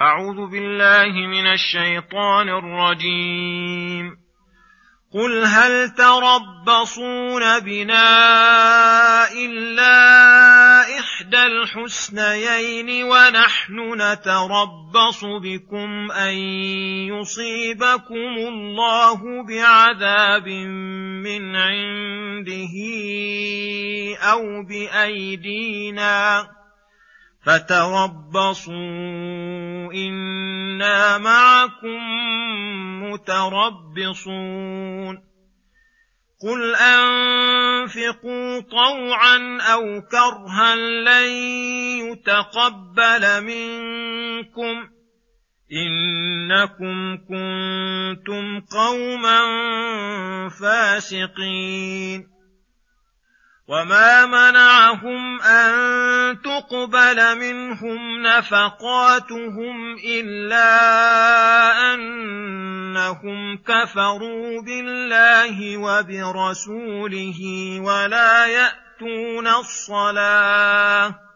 أعوذ بالله من الشيطان الرجيم. قل هل تربصون بنا إلا إحدى الحسنيين ونحن نتربص بكم أن يصيبكم الله بعذاب من عنده أو بأيدينا فتربصوا إنا معكم متربصون. قل أنفقوا طوعا أو كرها لن يتقبل منكم. إنكم كنتم قوما فاسقين. وما منعهم ان تقبل منهم نفقاتهم الا انهم كفروا بالله وبرسوله ولا ياتون الصلاه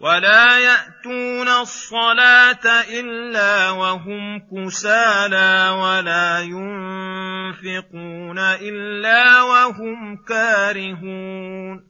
ولا ياتون الصلاه الا وهم كسالى ولا ينفقون الا وهم كارهون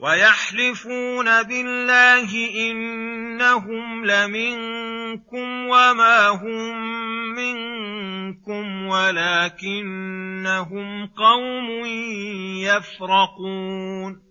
ويحلفون بالله إنهم لمنكم وما هم منكم ولكنهم قوم يفرقون.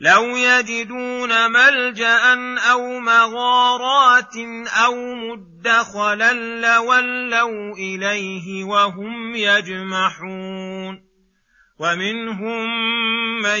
لو يجدون ملجأ أو مغارات أو مدخلا لولوا إليه وهم يجمحون. ومنهم من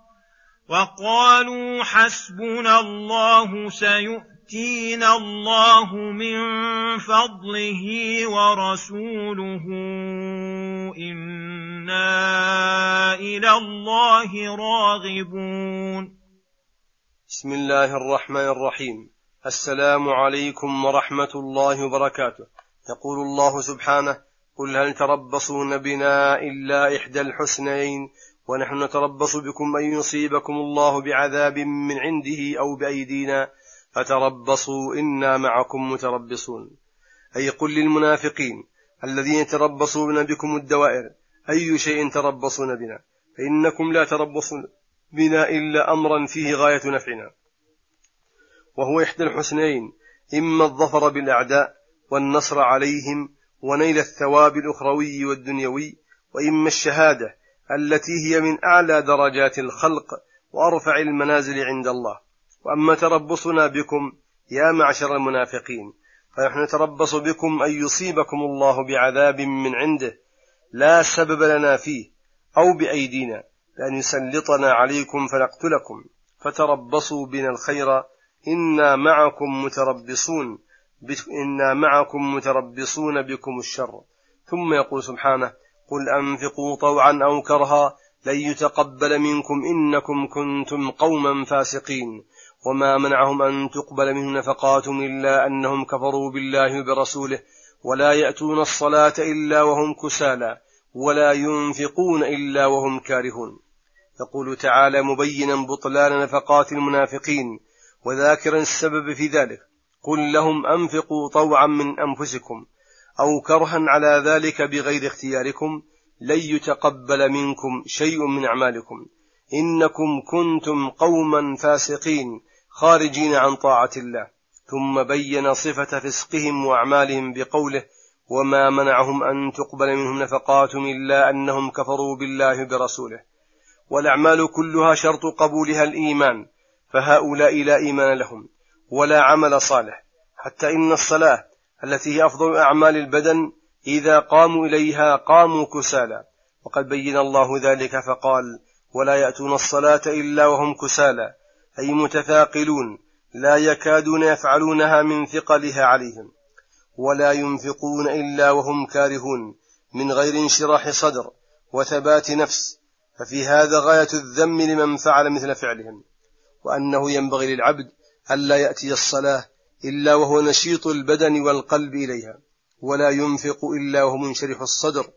وقالوا حسبنا الله سيؤتينا الله من فضله ورسوله. إنا إلى الله راغبون. بسم الله الرحمن الرحيم. السلام عليكم ورحمة الله وبركاته. يقول الله سبحانه قل هل تربصون بنا إلا إحدى الحسنين ونحن نتربص بكم أن يصيبكم الله بعذاب من عنده أو بأيدينا فتربصوا إنا معكم متربصون. أي قل للمنافقين الذين يتربصون بكم الدوائر أي شيء تربصون بنا؟ فإنكم لا تربصون بنا إلا أمرا فيه غاية نفعنا. وهو إحدى الحسنين إما الظفر بالأعداء والنصر عليهم ونيل الثواب الأخروي والدنيوي وإما الشهادة التي هي من أعلى درجات الخلق وأرفع المنازل عند الله. وأما تربصنا بكم يا معشر المنافقين فنحن نتربص بكم أن يصيبكم الله بعذاب من عنده لا سبب لنا فيه أو بأيدينا بان يسلطنا عليكم فنقتلكم. فتربصوا بنا الخير إنا معكم متربصون إنا معكم متربصون بكم الشر. ثم يقول سبحانه قل أنفقوا طوعا أو كرها لن يتقبل منكم إنكم كنتم قوما فاسقين. وما منعهم أن تقبل منهم نفقاتهم إلا أنهم كفروا بالله وبرسوله ولا يأتون الصلاة إلا وهم كسالى ولا ينفقون إلا وهم كارهون. يقول تعالى مبينا بطلان نفقات المنافقين وذاكرا السبب في ذلك. قل لهم أنفقوا طوعا من أنفسكم. أو كرها على ذلك بغير اختياركم لن يتقبل منكم شيء من أعمالكم. إنكم كنتم قوما فاسقين خارجين عن طاعة الله. ثم بين صفة فسقهم وأعمالهم بقوله وما منعهم أن تقبل منهم نفقاتهم إلا أنهم كفروا بالله برسوله. والأعمال كلها شرط قبولها الإيمان فهؤلاء لا إيمان لهم ولا عمل صالح حتى إن الصلاة التي هي أفضل أعمال البدن إذا قاموا إليها قاموا كسالى وقد بين الله ذلك فقال ولا يأتون الصلاة إلا وهم كسالى أي متثاقلون لا يكادون يفعلونها من ثقلها عليهم. ولا ينفقون إلا وهم كارهون من غير انشراح صدر وثبات نفس ففي هذا غاية الذم لمن فعل مثل فعلهم. وأنه ينبغي للعبد ألا يأتي الصلاة إلا وهو نشيط البدن والقلب إليها ولا ينفق إلا وهو منشرح الصدر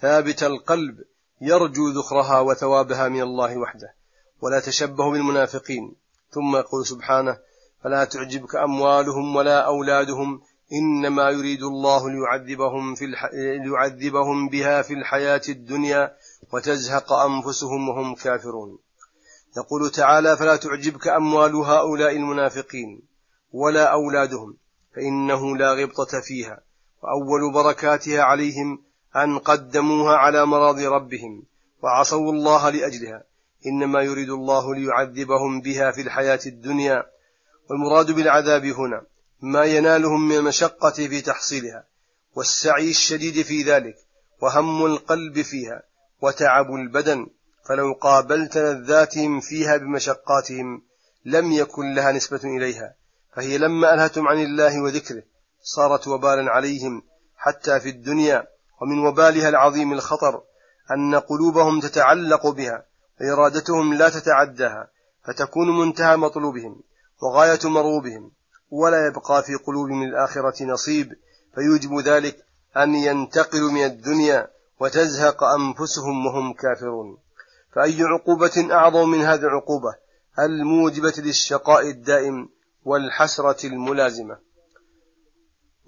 ثابت القلب يرجو ذخرها وثوابها من الله وحده ولا تشبه بالمنافقين. ثم يقول سبحانه فلا تعجبك أموالهم ولا أولادهم إنما يريد الله ليعذبهم, في الح... ليعذبهم بها في الحياة الدنيا وتزهق أنفسهم وهم كافرون. يقول تعالى فلا تعجبك أموال هؤلاء المنافقين. ولا أولادهم فإنه لا غبطة فيها وأول بركاتها عليهم أن قدموها على مراضي ربهم وعصوا الله لأجلها إنما يريد الله ليعذبهم بها في الحياة الدنيا. والمراد بالعذاب هنا ما ينالهم من المشقة في تحصيلها والسعي الشديد في ذلك وهم القلب فيها وتعب البدن. فلو قابلت لذاتهم فيها بمشقاتهم لم يكن لها نسبة إليها. فهي لما ألهتم عن الله وذكره صارت وبالا عليهم حتى في الدنيا ومن وبالها العظيم الخطر أن قلوبهم تتعلق بها وإرادتهم لا تتعداها فتكون منتهى مطلوبهم وغاية مرغوبهم ولا يبقى في قلوبهم الآخرة نصيب فيوجب ذلك أن ينتقلوا من الدنيا وتزهق أنفسهم وهم كافرون فأي عقوبة أعظم من هذه العقوبة الموجبة للشقاء الدائم والحسرة الملازمة.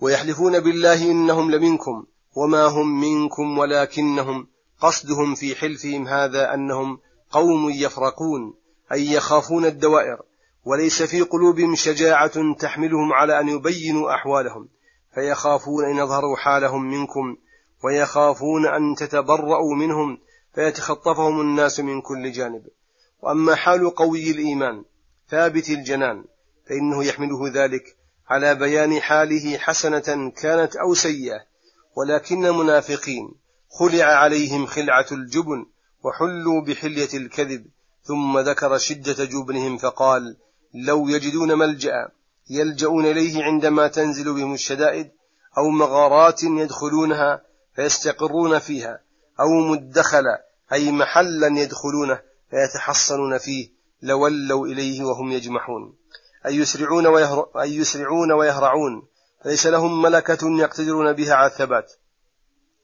ويحلفون بالله إنهم لمنكم وما هم منكم ولكنهم قصدهم في حلفهم هذا أنهم قوم يفرقون أي يخافون الدوائر وليس في قلوبهم شجاعة تحملهم على أن يبينوا أحوالهم. فيخافون أن يظهروا حالهم منكم ويخافون أن تتبرأوا منهم فيتخطفهم الناس من كل جانب. وأما حال قوي الإيمان ثابت الجنان فإنه يحمله ذلك على بيان حاله حسنة كانت أو سيئة ولكن المنافقين خلع عليهم خلعة الجبن وحلوا بحلية الكذب ثم ذكر شدة جبنهم فقال لو يجدون ملجأ يلجؤون إليه عندما تنزل بهم الشدائد أو مغارات يدخلونها فيستقرون فيها أو مدخلا أي محلا يدخلونه فيتحصنون فيه لولوا إليه وهم يجمحون أي يسرعون, ويهر... أي يسرعون ويهرعون. ليس لهم ملكة يقتدرون بها على الثبات.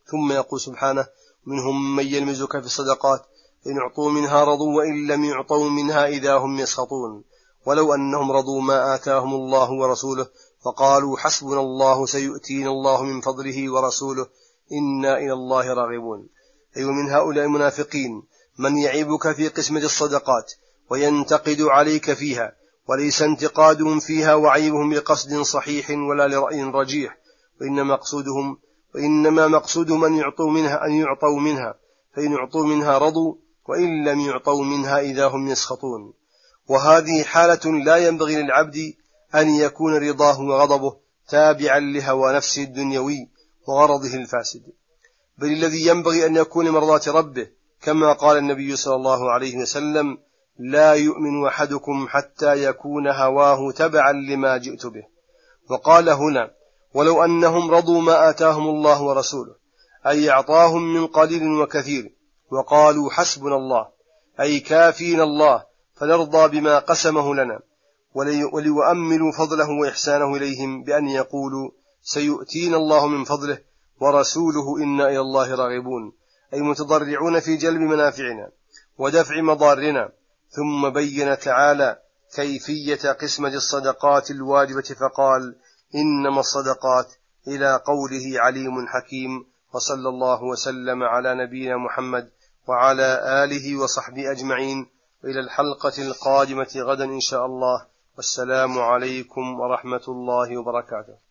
ثم يقول سبحانه منهم من يلمزك في الصدقات إن أعطوا منها رضوا وإن لم يعطوا منها إذا هم يسخطون. ولو أنهم رضوا ما آتاهم الله ورسوله فقالوا حسبنا الله سيؤتينا الله من فضله ورسوله. إنا إلى الله راغبون. أي أيوة من هؤلاء المنافقين من يعيبك في قسمة الصدقات وينتقد عليك فيها. وليس انتقادهم فيها وعيبهم لقصد صحيح ولا لرأي رجيح وإنما مقصودهم وإنما مقصودهم أن يعطوا منها أن يعطوا منها فإن يعطوا منها رضوا وإن لم يعطوا منها إذا هم يسخطون. وهذه حالة لا ينبغي للعبد أن يكون رضاه وغضبه تابعا لهوى نفسه الدنيوي وغرضه الفاسد. بل الذي ينبغي أن يكون مرضاة ربه كما قال النبي صلى الله عليه وسلم لا يؤمن أحدكم حتى يكون هواه تبعا لما جئت به. وقال هنا ولو أنهم رضوا ما آتاهم الله ورسوله أي أعطاهم من قليل وكثير وقالوا حسبنا الله أي كافينا الله فنرضى بما قسمه لنا وليؤملوا فضله وإحسانه إليهم بأن يقولوا سيؤتينا الله من فضله ورسوله إنا إلى الله راغبون أي متضرعون في جلب منافعنا ودفع مضارنا. ثم بين تعالى كيفية قسمة الصدقات الواجبة فقال إنما الصدقات إلى قوله عليم حكيم وصلى الله وسلم على نبينا محمد وعلى آله وصحبه أجمعين. وإلى الحلقة القادمة غدا إن شاء الله. والسلام عليكم ورحمة الله وبركاته.